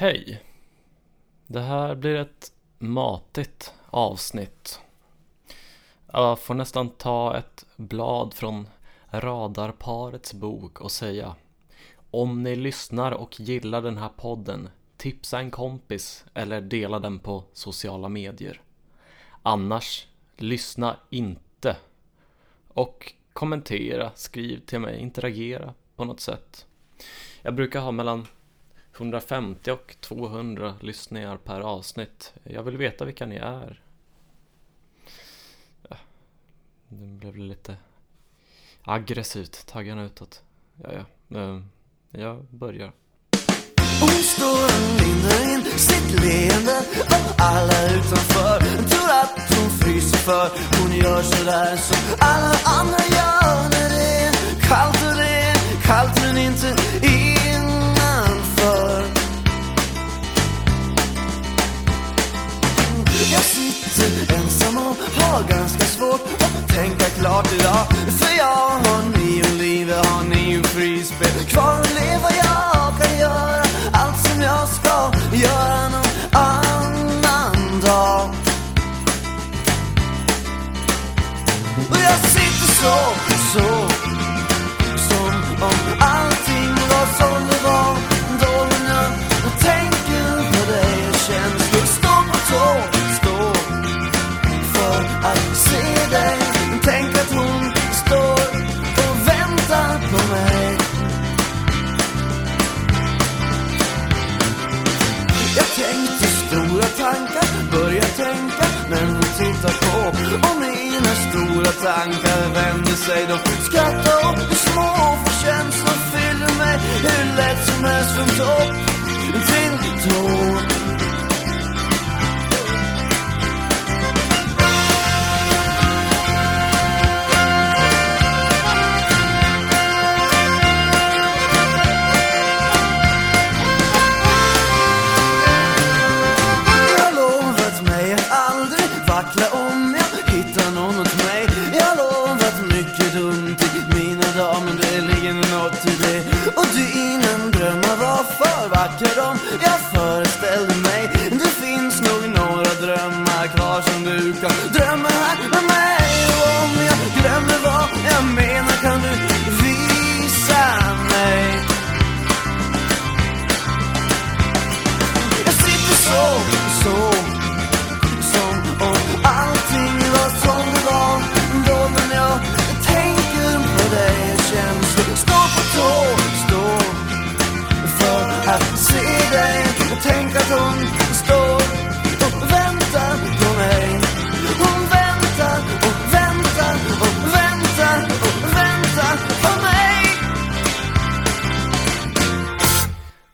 Hej! Det här blir ett matigt avsnitt. Jag får nästan ta ett blad från radarparets bok och säga Om ni lyssnar och gillar den här podden, tipsa en kompis eller dela den på sociala medier. Annars, lyssna inte. Och kommentera, skriv till mig, interagera på något sätt. Jag brukar ha mellan 150 och 200 lyssningar per avsnitt. Jag vill veta vilka ni är. Ja, det blev lite aggressivt, taggarna utåt. Ja, ja. Eh, jag börjar. Hon står och lindar in sitt leende och alla utanför tror att hon fryser för hon gör sådär som alla andra gör när det är kallt och det är kallt men inte för Jag sitter ensam och har ganska svårt att tänka klart idag för jag har nio liv, jag har nio frispel kvar att leva. Jag kan göra allt som jag ska göra någon annan dag. Och jag sitter så tankar vänder sig de Skrattar och små för känslor fyller mig. Hur lätt som helst från topp till tå som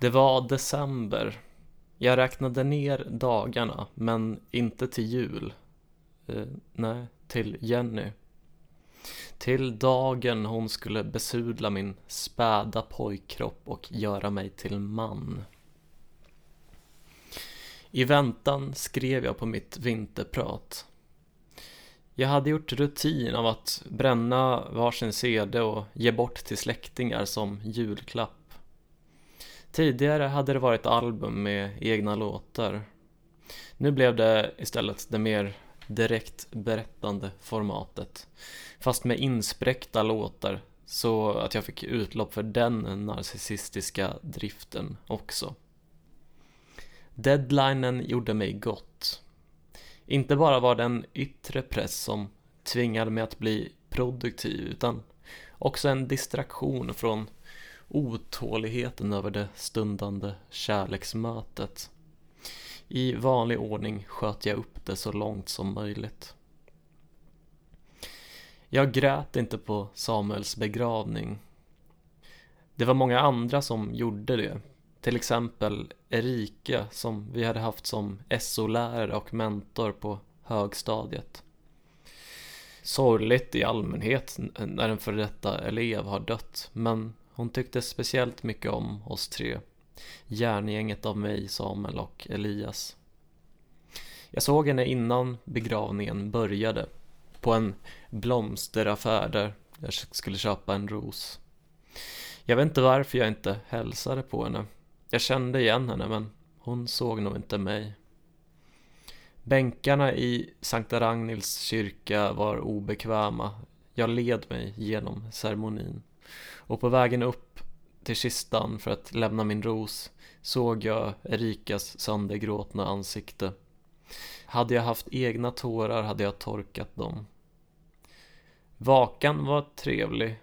Det var december. Jag räknade ner dagarna, men inte till jul. Eh, nej, till Jenny. Till dagen hon skulle besudla min späda pojkkropp och göra mig till man. I väntan skrev jag på mitt vinterprat. Jag hade gjort rutin av att bränna varsin CD och ge bort till släktingar som julklapp. Tidigare hade det varit album med egna låtar. Nu blev det istället det mer direkt berättande formatet. Fast med inspräckta låtar så att jag fick utlopp för den narcissistiska driften också. Deadlinen gjorde mig gott. Inte bara var det en yttre press som tvingade mig att bli produktiv utan också en distraktion från otåligheten över det stundande kärleksmötet. I vanlig ordning sköt jag upp det så långt som möjligt. Jag grät inte på Samuels begravning. Det var många andra som gjorde det. Till exempel Erika som vi hade haft som SO-lärare och mentor på högstadiet. Sorgligt i allmänhet när en före detta elev har dött, men hon tyckte speciellt mycket om oss tre. Järngänget av mig, Samuel och Elias. Jag såg henne innan begravningen började. På en blomsteraffär där jag skulle köpa en ros. Jag vet inte varför jag inte hälsade på henne. Jag kände igen henne men hon såg nog inte mig. Bänkarna i Sankta Ragnhilds kyrka var obekväma. Jag led mig genom ceremonin. Och på vägen upp till kistan för att lämna min ros såg jag Erikas söndergråtna ansikte. Hade jag haft egna tårar hade jag torkat dem. Vakan var trevlig.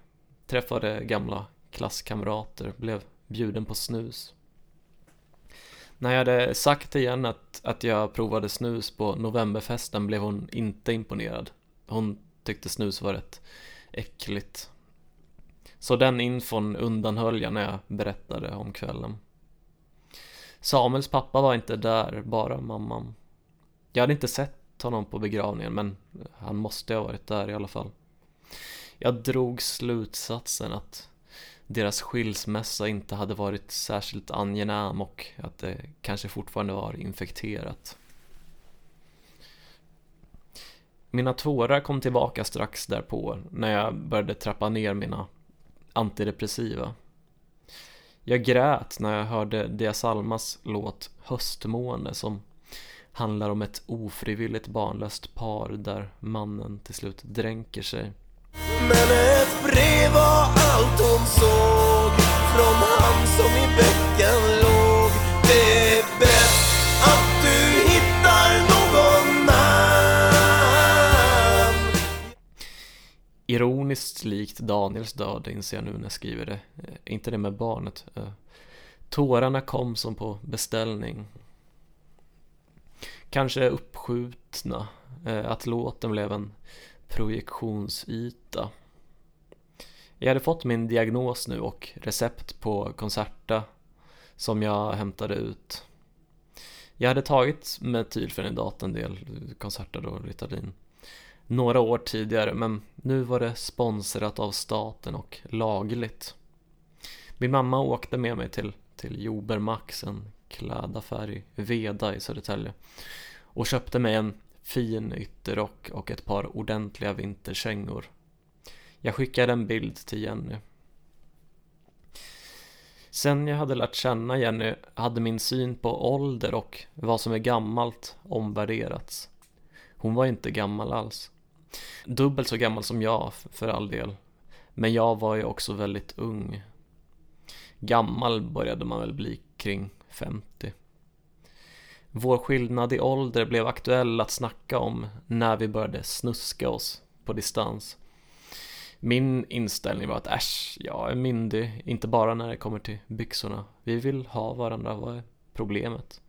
Träffade gamla klasskamrater, blev bjuden på snus. När jag hade sagt igen att, att jag provade snus på novemberfesten blev hon inte imponerad. Hon tyckte snus var rätt äckligt. Så den infon undanhöll jag när jag berättade om kvällen. Samuels pappa var inte där, bara mamman. Jag hade inte sett honom på begravningen men han måste ha varit där i alla fall. Jag drog slutsatsen att deras skilsmässa inte hade varit särskilt angenäm och att det kanske fortfarande var infekterat. Mina tårar kom tillbaka strax därpå när jag började trappa ner mina antidepressiva. Jag grät när jag hörde Dias Almas låt Höstmåne som handlar om ett ofrivilligt barnlöst par där mannen till slut dränker sig. Men ett brev var allt hon såg Från han Likt Daniels död inser jag nu när jag skriver det. Eh, inte det med barnet. Eh, tårarna kom som på beställning. Kanske uppskjutna. Eh, att låten blev en projektionsyta. Jag hade fått min diagnos nu och recept på Concerta som jag hämtade ut. Jag hade tagit metylfenidat en del, Concerta då, Ritalin, några år tidigare men nu var det sponsrat av staten och lagligt. Min mamma åkte med mig till, till Jober Max, en klädaffär i Veda i Södertälje och köpte mig en fin ytterrock och ett par ordentliga vinterkängor. Jag skickade en bild till Jenny. Sen jag hade lärt känna Jenny hade min syn på ålder och vad som är gammalt omvärderats. Hon var inte gammal alls. Dubbelt så gammal som jag, för all del. Men jag var ju också väldigt ung. Gammal började man väl bli kring 50. Vår skillnad i ålder blev aktuell att snacka om när vi började snuska oss på distans. Min inställning var att äsch, jag är myndig, inte bara när det kommer till byxorna. Vi vill ha varandra, vad är problemet?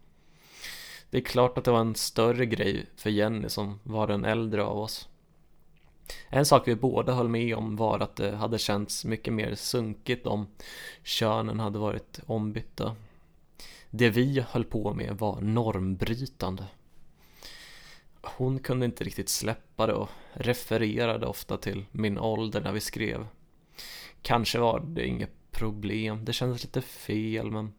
Det är klart att det var en större grej för Jenny som var den äldre av oss. En sak vi båda höll med om var att det hade känts mycket mer sunkigt om könen hade varit ombytta. Det vi höll på med var normbrytande. Hon kunde inte riktigt släppa det och refererade ofta till min ålder när vi skrev. Kanske var det inget problem, det kändes lite fel men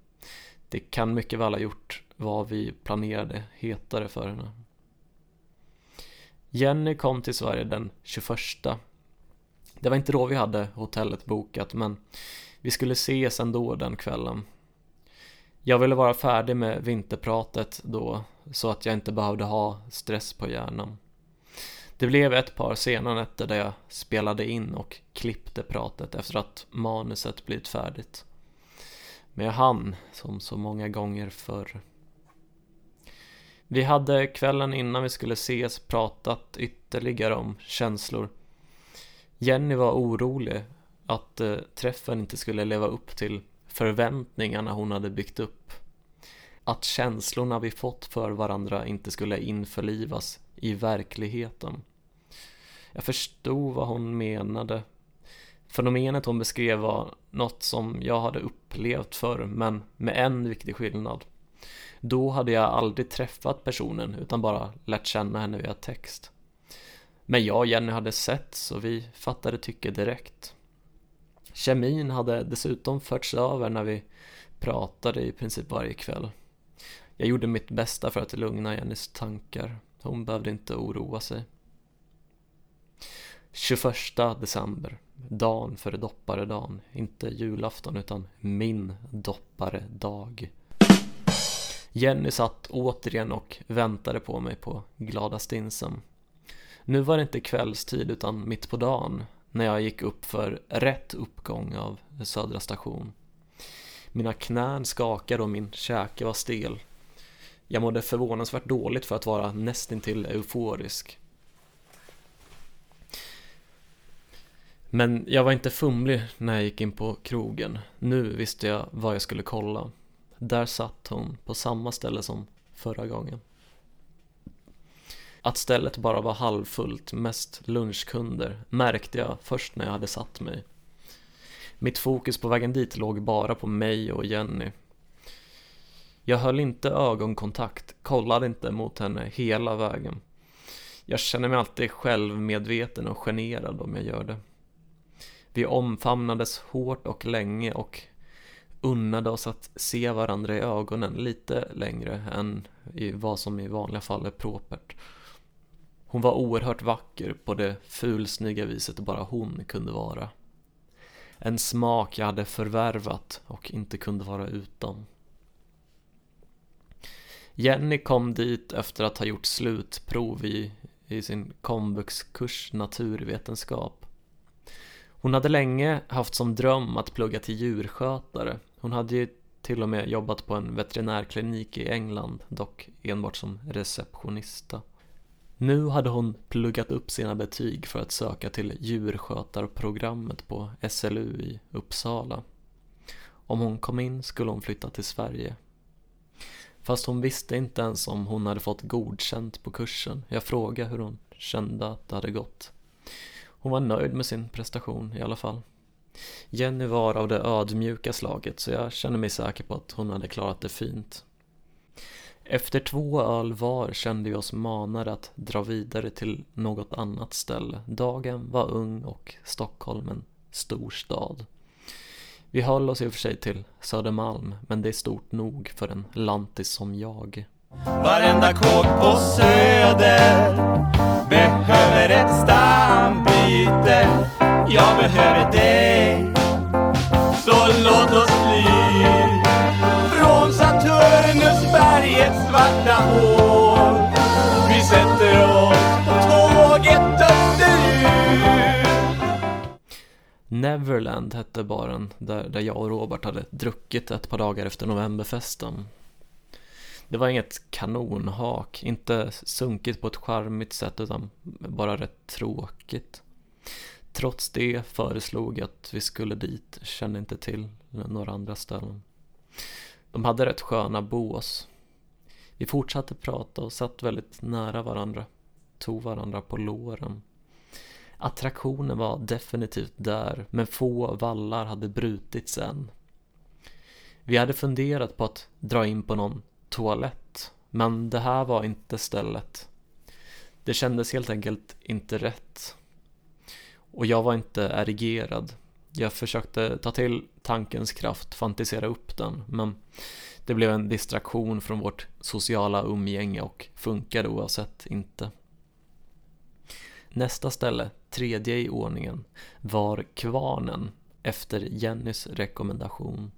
det kan mycket väl ha gjort vad vi planerade hetare för henne. Jenny kom till Sverige den 21 Det var inte då vi hade hotellet bokat men vi skulle ses ändå den kvällen. Jag ville vara färdig med vinterpratet då så att jag inte behövde ha stress på hjärnan. Det blev ett par sena nätter där jag spelade in och klippte pratet efter att manuset blivit färdigt. Men jag hann, som så många gånger förr. Vi hade kvällen innan vi skulle ses pratat ytterligare om känslor. Jenny var orolig att eh, träffen inte skulle leva upp till förväntningarna hon hade byggt upp. Att känslorna vi fått för varandra inte skulle införlivas i verkligheten. Jag förstod vad hon menade. Fenomenet hon beskrev var något som jag hade upplevt förr, men med en viktig skillnad. Då hade jag aldrig träffat personen utan bara lärt känna henne via text. Men jag och Jenny hade sett så vi fattade tycke direkt. Kemin hade dessutom förts över när vi pratade i princip varje kväll. Jag gjorde mitt bästa för att lugna Jennys tankar. Hon behövde inte oroa sig. 21 december, dagen före dopparedagen. Inte julafton utan min dopparedag. Jenny satt återigen och väntade på mig på glada stinsen. Nu var det inte kvällstid utan mitt på dagen när jag gick upp för rätt uppgång av Södra station. Mina knän skakade och min käke var stel. Jag mådde förvånansvärt dåligt för att vara nästintill euforisk. Men jag var inte fumlig när jag gick in på krogen. Nu visste jag vad jag skulle kolla. Där satt hon på samma ställe som förra gången. Att stället bara var halvfullt, mest lunchkunder, märkte jag först när jag hade satt mig. Mitt fokus på vägen dit låg bara på mig och Jenny. Jag höll inte ögonkontakt, kollade inte mot henne hela vägen. Jag känner mig alltid självmedveten och generad om jag gör det. Vi omfamnades hårt och länge och unnade oss att se varandra i ögonen lite längre än i vad som i vanliga fall är propert. Hon var oerhört vacker på det fulsnygga viset bara hon kunde vara. En smak jag hade förvärvat och inte kunde vara utan. Jenny kom dit efter att ha gjort slutprov i, i sin komvuxkurs naturvetenskap. Hon hade länge haft som dröm att plugga till djurskötare. Hon hade ju till och med jobbat på en veterinärklinik i England, dock enbart som receptionista. Nu hade hon pluggat upp sina betyg för att söka till djurskötarprogrammet på SLU i Uppsala. Om hon kom in skulle hon flytta till Sverige. Fast hon visste inte ens om hon hade fått godkänt på kursen. Jag frågade hur hon kände att det hade gått. Hon var nöjd med sin prestation i alla fall. Jenny var av det ödmjuka slaget så jag kände mig säker på att hon hade klarat det fint. Efter två öl var kände vi oss manade att dra vidare till något annat ställe. Dagen var ung och Stockholm en stor stad. Vi höll oss i och för sig till Södermalm, men det är stort nog för en lantis som jag. Varenda kåk på Söder behöver ett stambyte. Jag behöver dig, så låt oss fly från Saturnus bergets svarta hål. Vi sätter oss på tåget österut. Neverland hette baren där, där jag och Robert hade druckit ett par dagar efter novemberfesten. Det var inget kanonhak, inte sunkigt på ett charmigt sätt utan bara rätt tråkigt. Trots det föreslog jag att vi skulle dit, kände inte till några andra ställen. De hade rätt sköna bås. Vi fortsatte prata och satt väldigt nära varandra, tog varandra på låren. Attraktionen var definitivt där, men få vallar hade brutits än. Vi hade funderat på att dra in på någon toalett, men det här var inte stället. Det kändes helt enkelt inte rätt. Och jag var inte erigerad. Jag försökte ta till tankens kraft, fantisera upp den, men det blev en distraktion från vårt sociala umgänge och funkade oavsett inte. Nästa ställe, tredje i ordningen, var Kvarnen efter Jennys rekommendation.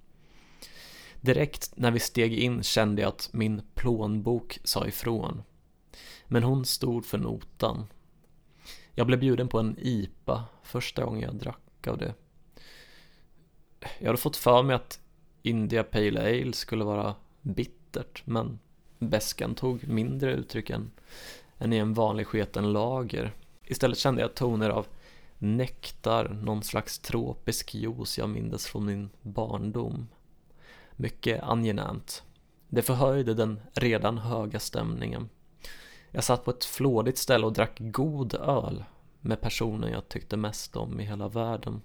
Direkt när vi steg in kände jag att min plånbok sa ifrån. Men hon stod för notan. Jag blev bjuden på en IPA första gången jag drack av det. Jag hade fått för mig att India Pale Ale skulle vara bittert, men bäskan tog mindre uttryck än, än i en vanlig sketen lager. Istället kände jag toner av nektar, någon slags tropisk juice jag mindes från min barndom. Mycket angenämt. Det förhöjde den redan höga stämningen. Jag satt på ett flådigt ställe och drack god öl med personen jag tyckte mest om i hela världen.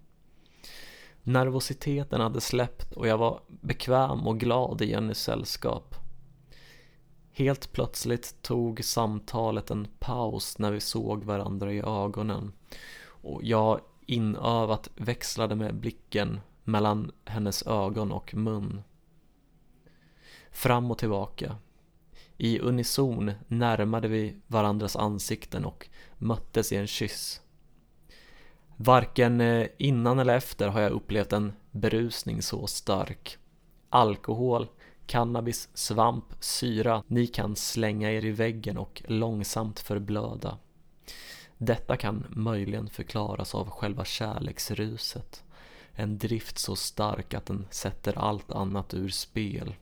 Nervositeten hade släppt och jag var bekväm och glad i Jennys sällskap. Helt plötsligt tog samtalet en paus när vi såg varandra i ögonen och jag inövat växlade med blicken mellan hennes ögon och mun. Fram och tillbaka. I unison närmade vi varandras ansikten och möttes i en kyss. Varken eh, innan eller efter har jag upplevt en berusning så stark. Alkohol cannabis, svamp, syra ni kan slänga er i väggen och långsamt förblöda. Detta kan möjligen förklaras av själva kärleksruset. En drift så stark att den sätter allt annat ur spel.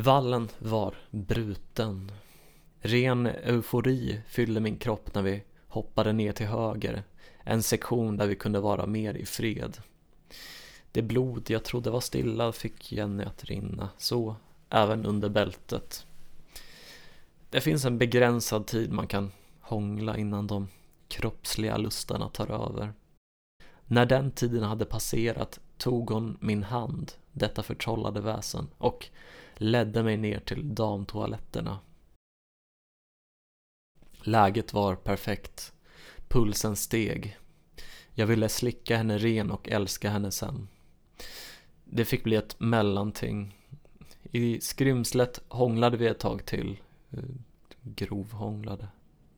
Vallen var bruten. Ren eufori fyllde min kropp när vi hoppade ner till höger. En sektion där vi kunde vara mer i fred. Det blod jag trodde var stilla fick Jenny att rinna, så även under bältet. Det finns en begränsad tid man kan hångla innan de kroppsliga lustarna tar över. När den tiden hade passerat tog hon min hand, detta förtrollade väsen, och ledde mig ner till damtoaletterna. Läget var perfekt. Pulsen steg. Jag ville slicka henne ren och älska henne sen. Det fick bli ett mellanting. I skrymslet hånglade vi ett tag till. Grovhånglade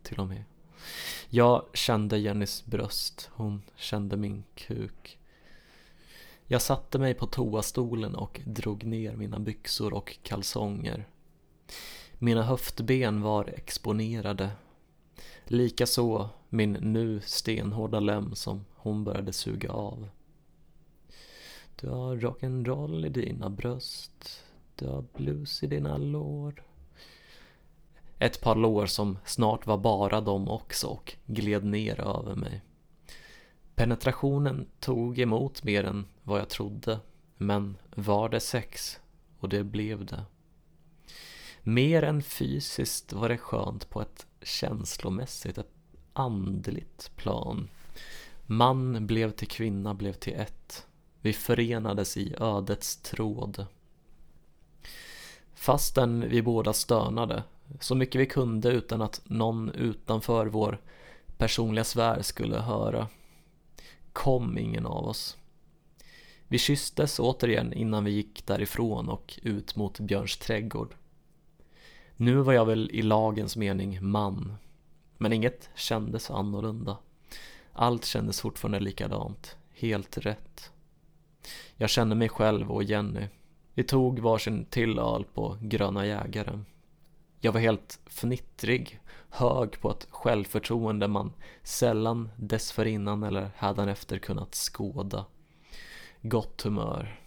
till och med. Jag kände Jennys bröst, hon kände min kuk. Jag satte mig på toastolen och drog ner mina byxor och kalsonger. Mina höftben var exponerade. Likaså min nu stenhårda lem som hon började suga av. Du har rock'n'roll i dina bröst. Du har blues i dina lår. Ett par lår som snart var bara de också och gled ner över mig. Penetrationen tog emot mer än vad jag trodde, men var det sex? Och det blev det. Mer än fysiskt var det skönt på ett känslomässigt, ett andligt plan. Man blev till kvinna, blev till ett. Vi förenades i ödets tråd. Fastän vi båda stönade, så mycket vi kunde utan att någon utanför vår personliga sfär skulle höra, kom ingen av oss. Vi kysstes återigen innan vi gick därifrån och ut mot Björns trädgård. Nu var jag väl i lagens mening man, men inget kändes annorlunda. Allt kändes fortfarande likadant, helt rätt. Jag kände mig själv och Jenny. Vi tog varsin till öl på Gröna Jägaren. Jag var helt fnittrig, hög på ett självförtroende man sällan dessförinnan eller hädanefter kunnat skåda. Gott humör.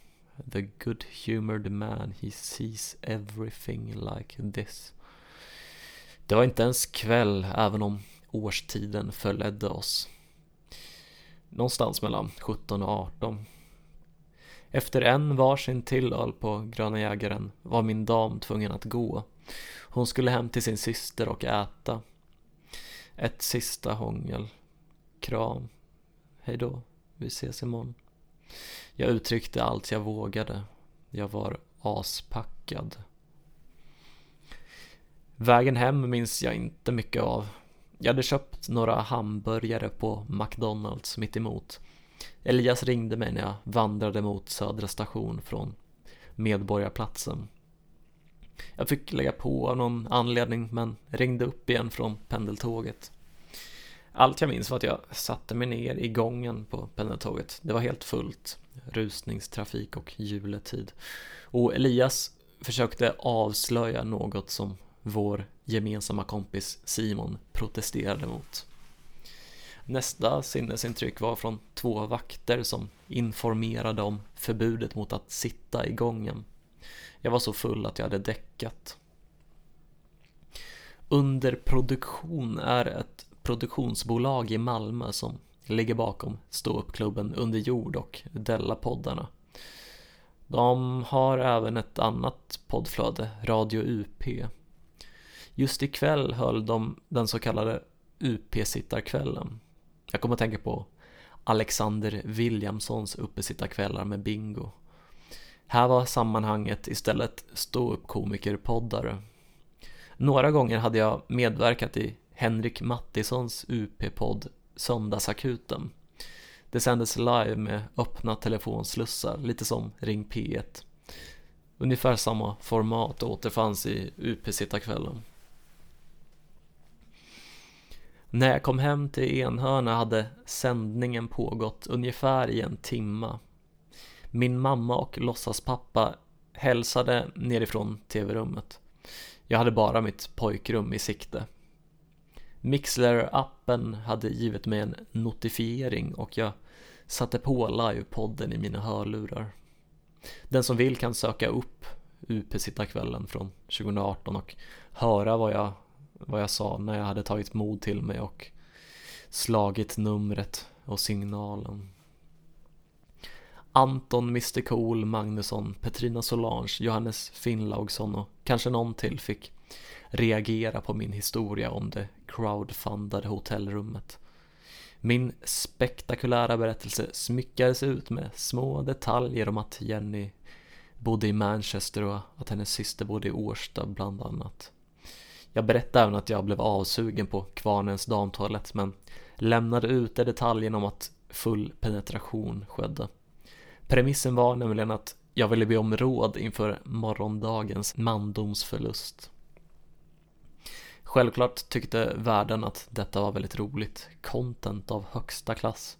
The good humored man, he sees everything like this. Det var inte ens kväll, även om årstiden förledde oss. Någonstans mellan 17 och 18. Efter en varsin till öl på Gröna Jägaren var min dam tvungen att gå. Hon skulle hem till sin syster och äta. Ett sista hångel. Kram. Hej då, vi ses imorgon. Jag uttryckte allt jag vågade. Jag var aspackad. Vägen hem minns jag inte mycket av. Jag hade köpt några hamburgare på McDonalds mitt emot. Elias ringde mig när jag vandrade mot Södra station från Medborgarplatsen. Jag fick lägga på av någon anledning men ringde upp igen från pendeltåget. Allt jag minns var att jag satte mig ner i gången på pendeltåget. Det var helt fullt. Rusningstrafik och juletid. Och Elias försökte avslöja något som vår gemensamma kompis Simon protesterade mot. Nästa sinnesintryck var från två vakter som informerade om förbudet mot att sitta i gången. Jag var så full att jag hade däckat. Underproduktion är ett produktionsbolag i Malmö som ligger bakom ståuppklubben Under jord och Della-poddarna. De har även ett annat poddflöde, Radio UP. Just ikväll höll de den så kallade UP-sittarkvällen. Jag kommer att tänka på Alexander Williamsons uppesittarkvällar med bingo. Här var sammanhanget istället ståuppkomikerpoddare. Några gånger hade jag medverkat i Henrik Mattissons UP-podd Söndagsakuten. Det sändes live med öppna telefonslussar, lite som Ring P1. Ungefär samma format återfanns i UP-sittarkvällen. När jag kom hem till Enhörna hade sändningen pågått ungefär i en timma. Min mamma och låtsaspappa hälsade nerifrån tv-rummet. Jag hade bara mitt pojkrum i sikte. Mixler-appen hade givit mig en notifiering och jag satte på livepodden i mina hörlurar. Den som vill kan söka upp UP-sittarkvällen från 2018 och höra vad jag, vad jag sa när jag hade tagit mod till mig och slagit numret och signalen. Anton, Mr Cool, Magnusson, Petrina Solange, Johannes Finnlaugsson och kanske någon till fick reagera på min historia om det crowdfundade hotellrummet. Min spektakulära berättelse smyckades ut med små detaljer om att Jenny bodde i Manchester och att hennes syster bodde i Årsta bland annat. Jag berättade även att jag blev avsugen på kvarnens damtoalett men lämnade ute detaljen om att full penetration skedde. Premissen var nämligen att jag ville be om råd inför morgondagens mandomsförlust. Självklart tyckte världen att detta var väldigt roligt, content av högsta klass.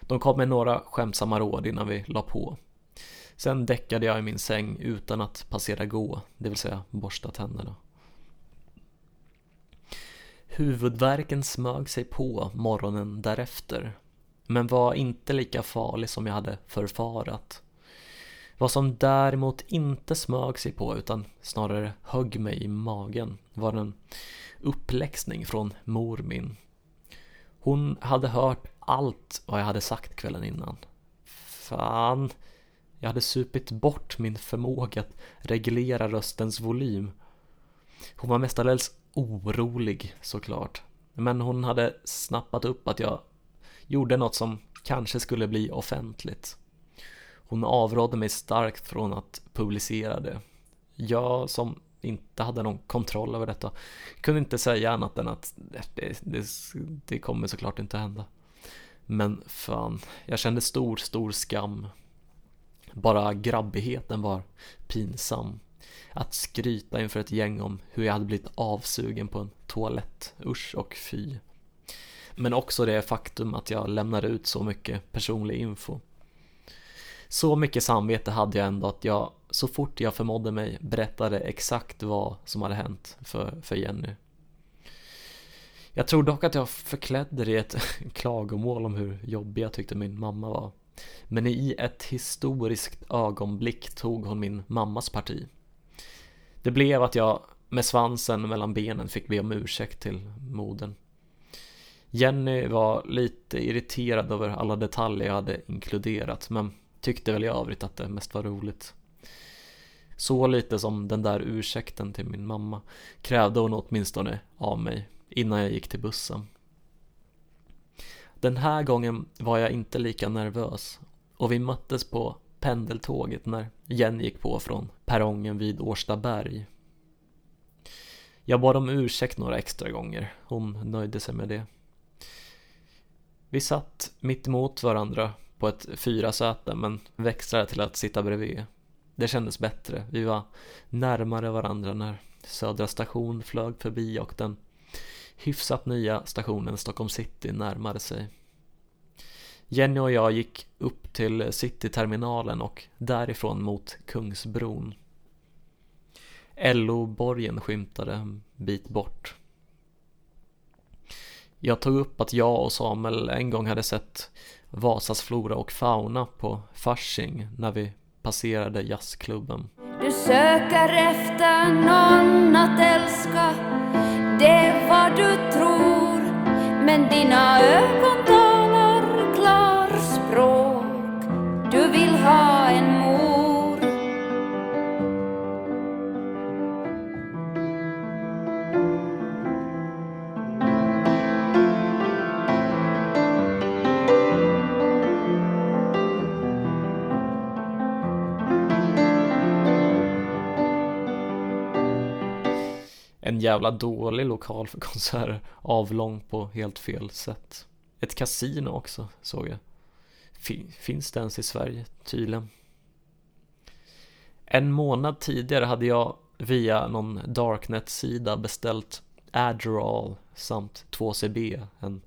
De kom med några skämtsamma råd innan vi la på. Sen däckade jag i min säng utan att passera gå, det vill säga borsta tänderna. Huvudvärken smög sig på morgonen därefter, men var inte lika farlig som jag hade förfarat. Vad som däremot inte smög sig på utan snarare högg mig i magen var en uppläxning från mor min. Hon hade hört allt vad jag hade sagt kvällen innan. Fan, jag hade supit bort min förmåga att reglera röstens volym. Hon var mestadels orolig såklart. Men hon hade snappat upp att jag gjorde något som kanske skulle bli offentligt. Hon avrådde mig starkt från att publicera det. Jag som inte hade någon kontroll över detta kunde inte säga annat än att det, det, det kommer såklart inte hända. Men fan, jag kände stor, stor skam. Bara grabbigheten var pinsam. Att skryta inför ett gäng om hur jag hade blivit avsugen på en toalett, usch och fy. Men också det faktum att jag lämnade ut så mycket personlig info. Så mycket samvete hade jag ändå att jag så fort jag förmådde mig berättade exakt vad som hade hänt för, för Jenny. Jag tror dock att jag förklädde det i ett klagomål om hur jobbig jag tyckte min mamma var. Men i ett historiskt ögonblick tog hon min mammas parti. Det blev att jag med svansen mellan benen fick be om ursäkt till modern. Jenny var lite irriterad över alla detaljer jag hade inkluderat men tyckte väl i övrigt att det mest var roligt. Så lite som den där ursäkten till min mamma krävde hon åtminstone av mig innan jag gick till bussen. Den här gången var jag inte lika nervös och vi möttes på pendeltåget när Jenny gick på från perrongen vid Årstaberg. Jag bad om ursäkt några extra gånger, hon nöjde sig med det. Vi satt mitt emot varandra på ett fyrasäte men växlade till att sitta bredvid. Det kändes bättre, vi var närmare varandra när Södra station flög förbi och den hyfsat nya stationen Stockholm city närmade sig. Jenny och jag gick upp till cityterminalen och därifrån mot Kungsbron. LO-borgen skymtade en bit bort. Jag tog upp att jag och Samuel en gång hade sett Vasas flora och fauna på Fasching när vi passerade jazzklubben. Du söker efter någon att älska. Det är vad du tror. Men dina ögon talar klarspråk. Du vill ha En jävla dålig lokal för konserter, avlång på helt fel sätt. Ett kasino också, såg jag. Fin- finns det ens i Sverige? Tydligen. En månad tidigare hade jag via någon Darknet-sida beställt Adderall samt 2CB, en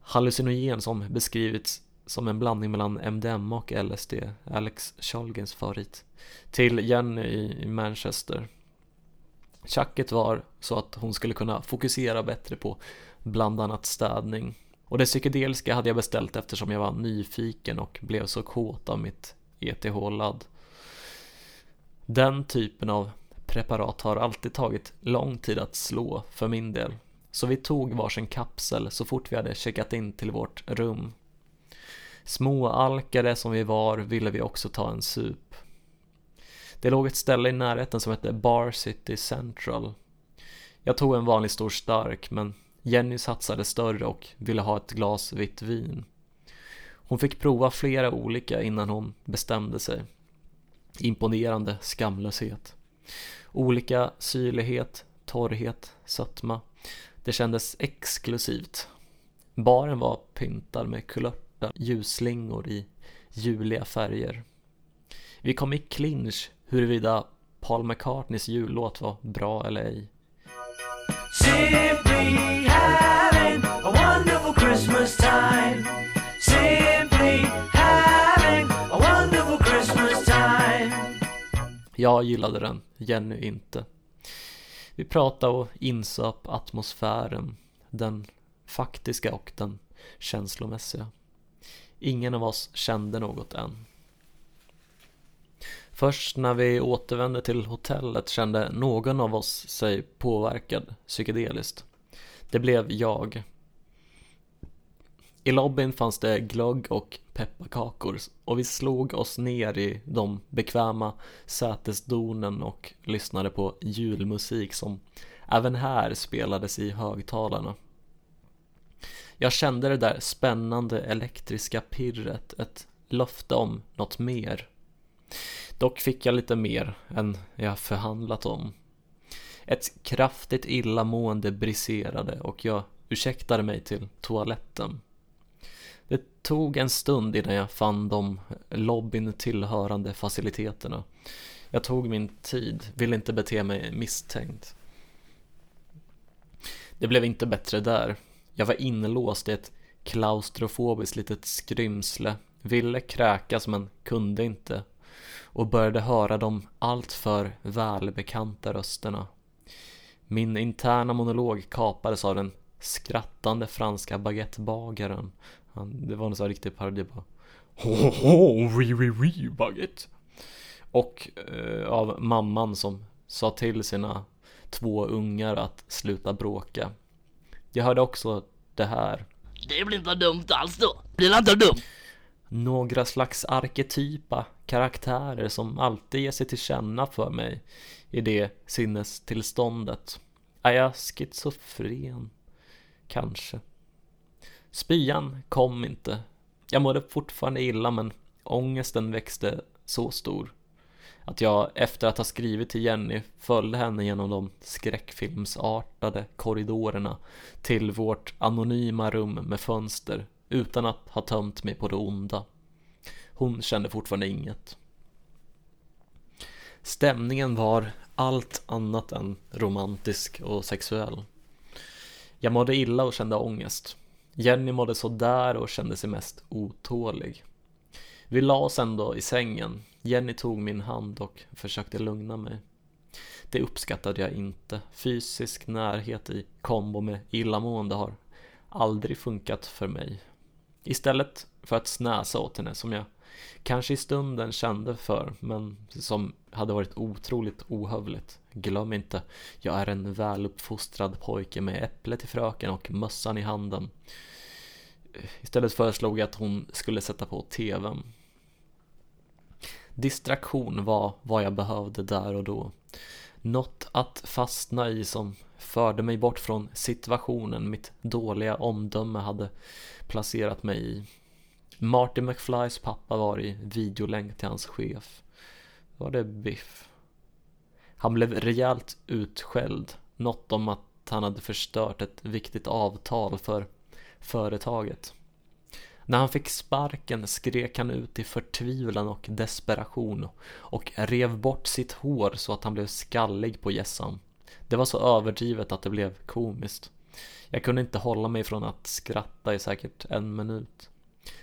hallucinogen som beskrivits som en blandning mellan MDMA och LSD, Alex Chalgens favorit, till Jenny i Manchester. Tjacket var så att hon skulle kunna fokusera bättre på bland annat städning. Och det psykedeliska hade jag beställt eftersom jag var nyfiken och blev så kåt av mitt ETH-ladd. Den typen av preparat har alltid tagit lång tid att slå för min del. Så vi tog varsin kapsel så fort vi hade checkat in till vårt rum. Småalkade som vi var ville vi också ta en sup. Det låg ett ställe i närheten som hette Bar City Central. Jag tog en vanlig stor stark men Jenny satsade större och ville ha ett glas vitt vin. Hon fick prova flera olika innan hon bestämde sig. Imponerande skamlöshet. Olika syrlighet, torrhet, sötma. Det kändes exklusivt. Baren var pyntad med kulörta ljusslingor i juliga färger. Vi kom i clinch huruvida Paul McCartneys jullåt var bra eller ej. Simply having a wonderful Christmas time. Simply having a wonderful Christmas time. Jag gillade den, Jenny inte. Vi pratade och insöp atmosfären, den faktiska och den känslomässiga. Ingen av oss kände något än. Först när vi återvände till hotellet kände någon av oss sig påverkad psykedeliskt. Det blev jag. I lobbyn fanns det glögg och pepparkakor och vi slog oss ner i de bekväma sätesdonen och lyssnade på julmusik som även här spelades i högtalarna. Jag kände det där spännande elektriska pirret, ett löfte om något mer. Dock fick jag lite mer än jag förhandlat om. Ett kraftigt illamående briserade och jag ursäktade mig till toaletten. Det tog en stund innan jag fann de lobbyn tillhörande faciliteterna. Jag tog min tid, ville inte bete mig misstänkt. Det blev inte bättre där. Jag var inlåst i ett klaustrofobiskt litet skrymsle, ville kräkas men kunde inte och började höra de alltför välbekanta rösterna. Min interna monolog kapades av den skrattande franska baguettebagaren. Han, det var en sån här riktig parodi på Ho ho, oui oui oui baguette. Och eh, av mamman som sa till sina två ungar att sluta bråka. Jag hörde också det här. Det blir inte dumt alls då. Blir inte dumt. Några slags arketypa karaktärer som alltid ger sig till känna för mig i det sinnestillståndet. Är jag schizofren? Kanske. Spyan kom inte. Jag mådde fortfarande illa men ångesten växte så stor att jag efter att ha skrivit till Jenny följde henne genom de skräckfilmsartade korridorerna till vårt anonyma rum med fönster utan att ha tömt mig på det onda. Hon kände fortfarande inget. Stämningen var allt annat än romantisk och sexuell. Jag mådde illa och kände ångest. Jenny mådde sådär och kände sig mest otålig. Vi la oss ändå i sängen. Jenny tog min hand och försökte lugna mig. Det uppskattade jag inte. Fysisk närhet i kombo med illamående har aldrig funkat för mig. Istället för att snäsa åt henne som jag kanske i stunden kände för men som hade varit otroligt ohövligt. Glöm inte, jag är en väluppfostrad pojke med äpple till fröken och mössan i handen. Istället föreslog jag att hon skulle sätta på TVn. Distraktion var vad jag behövde där och då. Något att fastna i som förde mig bort från situationen mitt dåliga omdöme hade placerat mig i. Marty McFlys pappa var i videolänk till hans chef. Var det Biff? Han blev rejält utskälld. Något om att han hade förstört ett viktigt avtal för företaget. När han fick sparken skrek han ut i förtvivlan och desperation och rev bort sitt hår så att han blev skallig på gässan. Det var så överdrivet att det blev komiskt. Jag kunde inte hålla mig från att skratta i säkert en minut.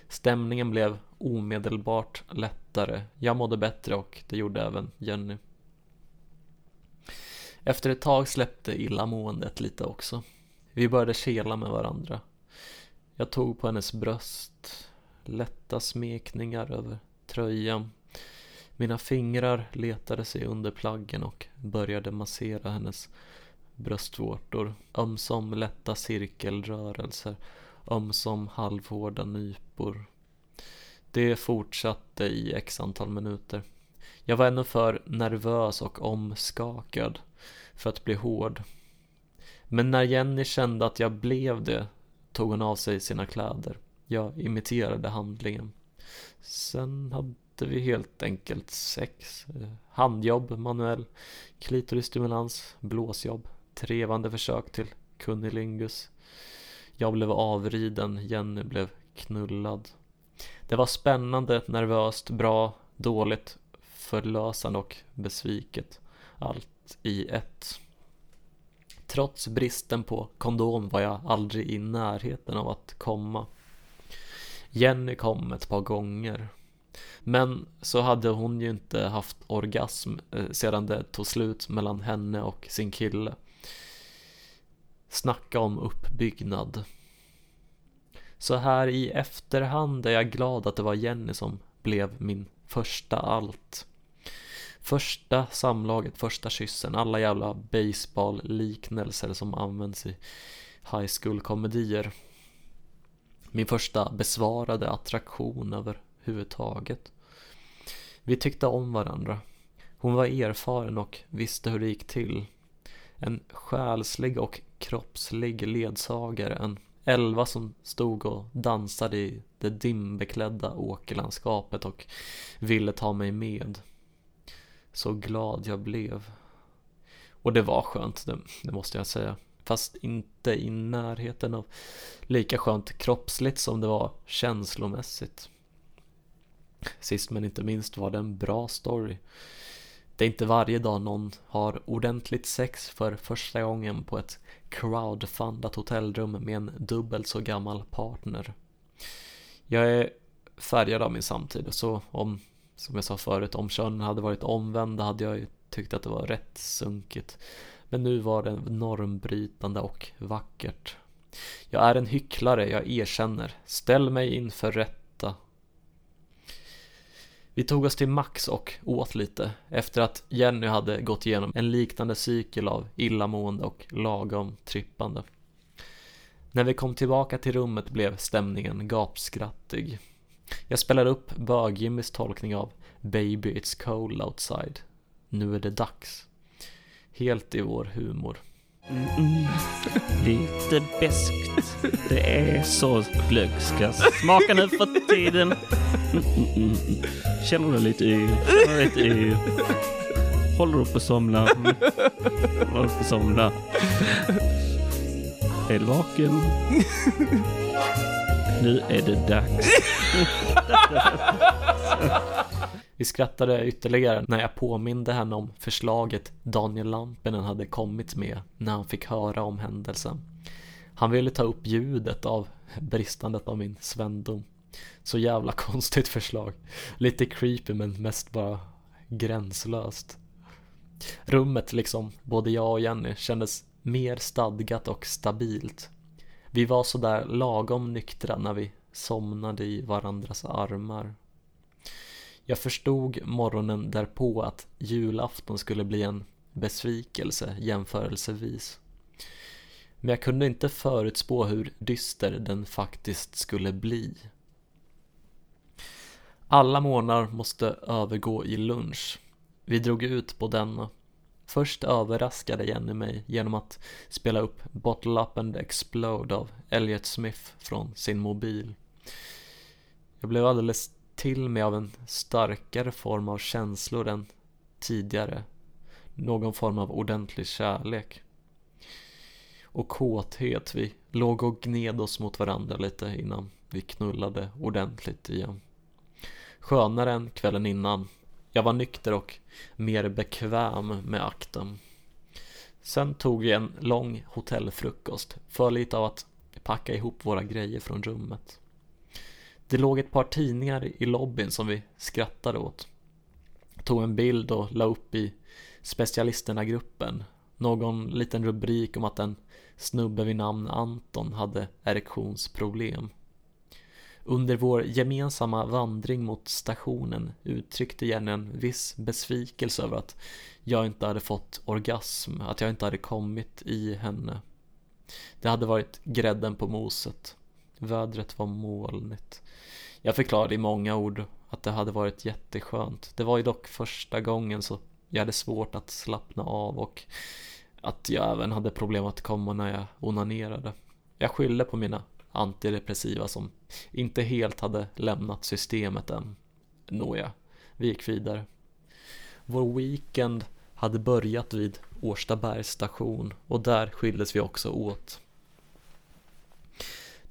Stämningen blev omedelbart lättare. Jag mådde bättre och det gjorde även Jenny. Efter ett tag släppte illamåendet lite också. Vi började kela med varandra. Jag tog på hennes bröst, lätta smekningar över tröjan. Mina fingrar letade sig under plaggen och började massera hennes bröstvårtor. Ömsom lätta cirkelrörelser, ömsom halvhårda nypor. Det fortsatte i x antal minuter. Jag var ännu för nervös och omskakad för att bli hård. Men när Jenny kände att jag blev det tog hon av sig sina kläder. Jag imiterade handlingen. Sen hade vi helt enkelt sex. Eh, handjobb, manuell, klitorisstimulans, blåsjobb, trevande försök till kunnilingus. Jag blev avriden, Jenny blev knullad. Det var spännande, nervöst, bra, dåligt, förlösande och besviket. Allt i ett. Trots bristen på kondom var jag aldrig i närheten av att komma. Jenny kom ett par gånger. Men så hade hon ju inte haft orgasm eh, sedan det tog slut mellan henne och sin kille. Snacka om uppbyggnad. Så här i efterhand är jag glad att det var Jenny som blev min första allt. Första samlaget, första kyssen, alla jävla baseball-liknelser som används i high school-komedier. Min första besvarade attraktion över överhuvudtaget. Vi tyckte om varandra. Hon var erfaren och visste hur det gick till. En själslig och kroppslig ledsagare, en elva som stod och dansade i det dimbeklädda åkerlandskapet och ville ta mig med. Så glad jag blev. Och det var skönt, det, det måste jag säga. Fast inte i närheten av lika skönt kroppsligt som det var känslomässigt. Sist men inte minst var det en bra story. Det är inte varje dag någon har ordentligt sex för första gången på ett crowdfundat hotellrum med en dubbelt så gammal partner. Jag är färgad av min samtid, så om, som jag sa förut, om könen hade varit omvända hade jag ju tyckt att det var rätt sunkigt. Men nu var det normbrytande och vackert. Jag är en hycklare, jag erkänner. Ställ mig inför rätt vi tog oss till Max och åt lite efter att Jenny hade gått igenom en liknande cykel av illamående och lagom trippande. När vi kom tillbaka till rummet blev stämningen gapskrattig. Jag spelade upp bög tolkning av Baby It's Cold Outside. Nu är det dags. Helt i vår humor. Mm, lite beskt. Det är så glögg ska smaka nu för tiden. Mm, mm. Känner du lite yr? Känner du lite yr? Håller du på att somna? Håller du på att somna? Är du vaken? Nu är det dags. Vi skrattade ytterligare när jag påminde henne om förslaget Daniel Lampinen hade kommit med när han fick höra om händelsen. Han ville ta upp ljudet av bristandet av min svendom. Så jävla konstigt förslag. Lite creepy men mest bara gränslöst. Rummet liksom, både jag och Jenny, kändes mer stadgat och stabilt. Vi var sådär lagom nyktra när vi somnade i varandras armar. Jag förstod morgonen därpå att julafton skulle bli en besvikelse jämförelsevis. Men jag kunde inte förutspå hur dyster den faktiskt skulle bli. Alla morgnar måste övergå i lunch. Vi drog ut på denna. Först överraskade Jenny mig genom att spela upp Bottle Up and Explode av Elliot Smith från sin mobil. Jag blev alldeles till mig av en starkare form av känslor än tidigare. Någon form av ordentlig kärlek. Och kåthet. Vi låg och gned oss mot varandra lite innan vi knullade ordentligt igen. Skönare än kvällen innan. Jag var nykter och mer bekväm med akten. Sen tog vi en lång hotellfrukost, för lite av att packa ihop våra grejer från rummet. Det låg ett par tidningar i lobbyn som vi skrattade åt. Tog en bild och la upp i specialisterna-gruppen. Någon liten rubrik om att en snubbe vid namn Anton hade erektionsproblem. Under vår gemensamma vandring mot stationen uttryckte Jenny en viss besvikelse över att jag inte hade fått orgasm, att jag inte hade kommit i henne. Det hade varit grädden på moset. Vädret var molnigt. Jag förklarade i många ord att det hade varit jätteskönt. Det var ju dock första gången så jag hade svårt att slappna av och att jag även hade problem att komma när jag onanerade. Jag skyllde på mina antidepressiva som inte helt hade lämnat systemet än. Nåja, vi gick vidare. Vår weekend hade börjat vid Årstabergs station och där skildes vi också åt.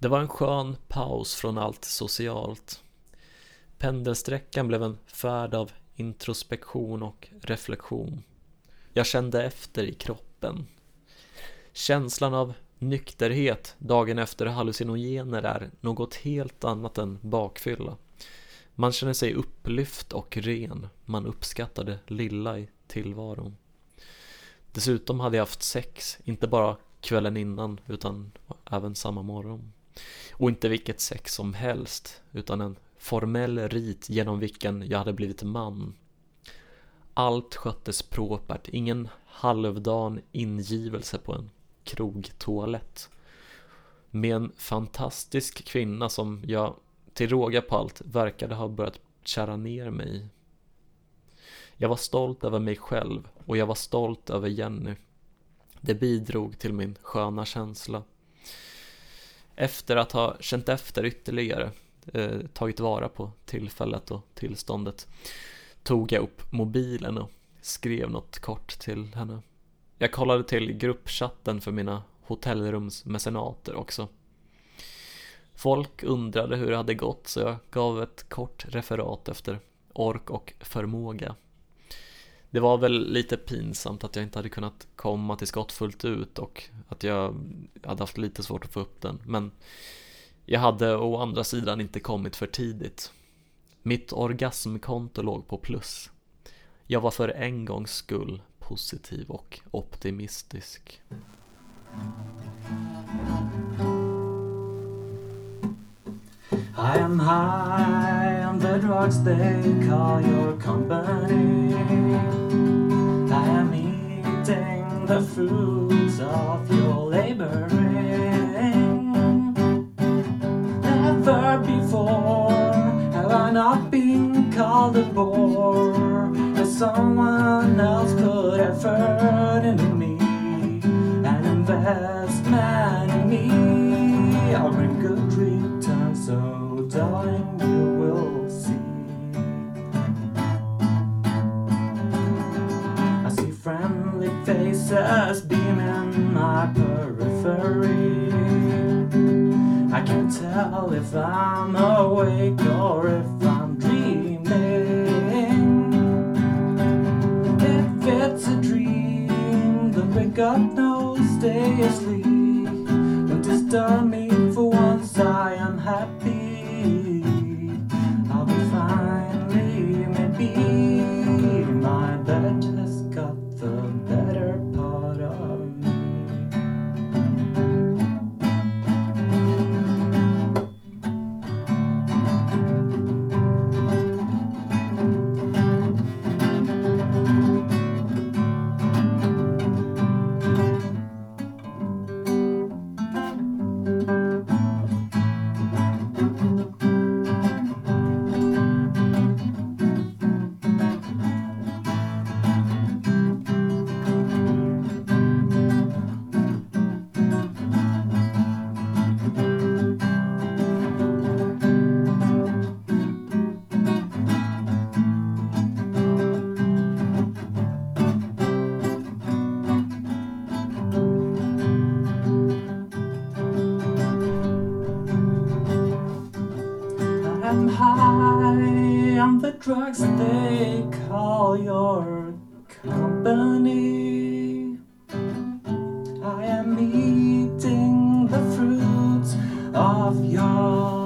Det var en skön paus från allt socialt. Pendelsträckan blev en färd av introspektion och reflektion. Jag kände efter i kroppen. Känslan av nykterhet dagen efter hallucinogener är något helt annat än bakfylla. Man känner sig upplyft och ren. Man uppskattar det lilla i tillvaron. Dessutom hade jag haft sex, inte bara kvällen innan utan även samma morgon. Och inte vilket sex som helst, utan en formell rit genom vilken jag hade blivit man. Allt sköttes propert, ingen halvdan ingivelse på en krogtoalett. Med en fantastisk kvinna som jag till råga på allt verkade ha börjat kära ner mig i. Jag var stolt över mig själv och jag var stolt över Jenny. Det bidrog till min sköna känsla. Efter att ha känt efter ytterligare, eh, tagit vara på tillfället och tillståndet, tog jag upp mobilen och skrev något kort till henne. Jag kollade till gruppchatten för mina hotellrumsmecenater också. Folk undrade hur det hade gått så jag gav ett kort referat efter ork och förmåga. Det var väl lite pinsamt att jag inte hade kunnat komma till skott fullt ut och att jag hade haft lite svårt att få upp den. Men jag hade å andra sidan inte kommit för tidigt. Mitt orgasmkonto låg på plus. Jag var för en gångs skull positiv och optimistisk. I am high on the drugs they call your company. I am eating the fruits of your laboring. Never before have I not been called a bore as someone else put effort into me, an investment in me. I'll bring good returns, so darling, you will see. I see friendly faces beaming my periphery. I can't tell if I'm awake or if I'm dreaming. If it's a dream, then wake up, no, stay asleep. Don't disturb me for once, I am happy. Eating the fruits of your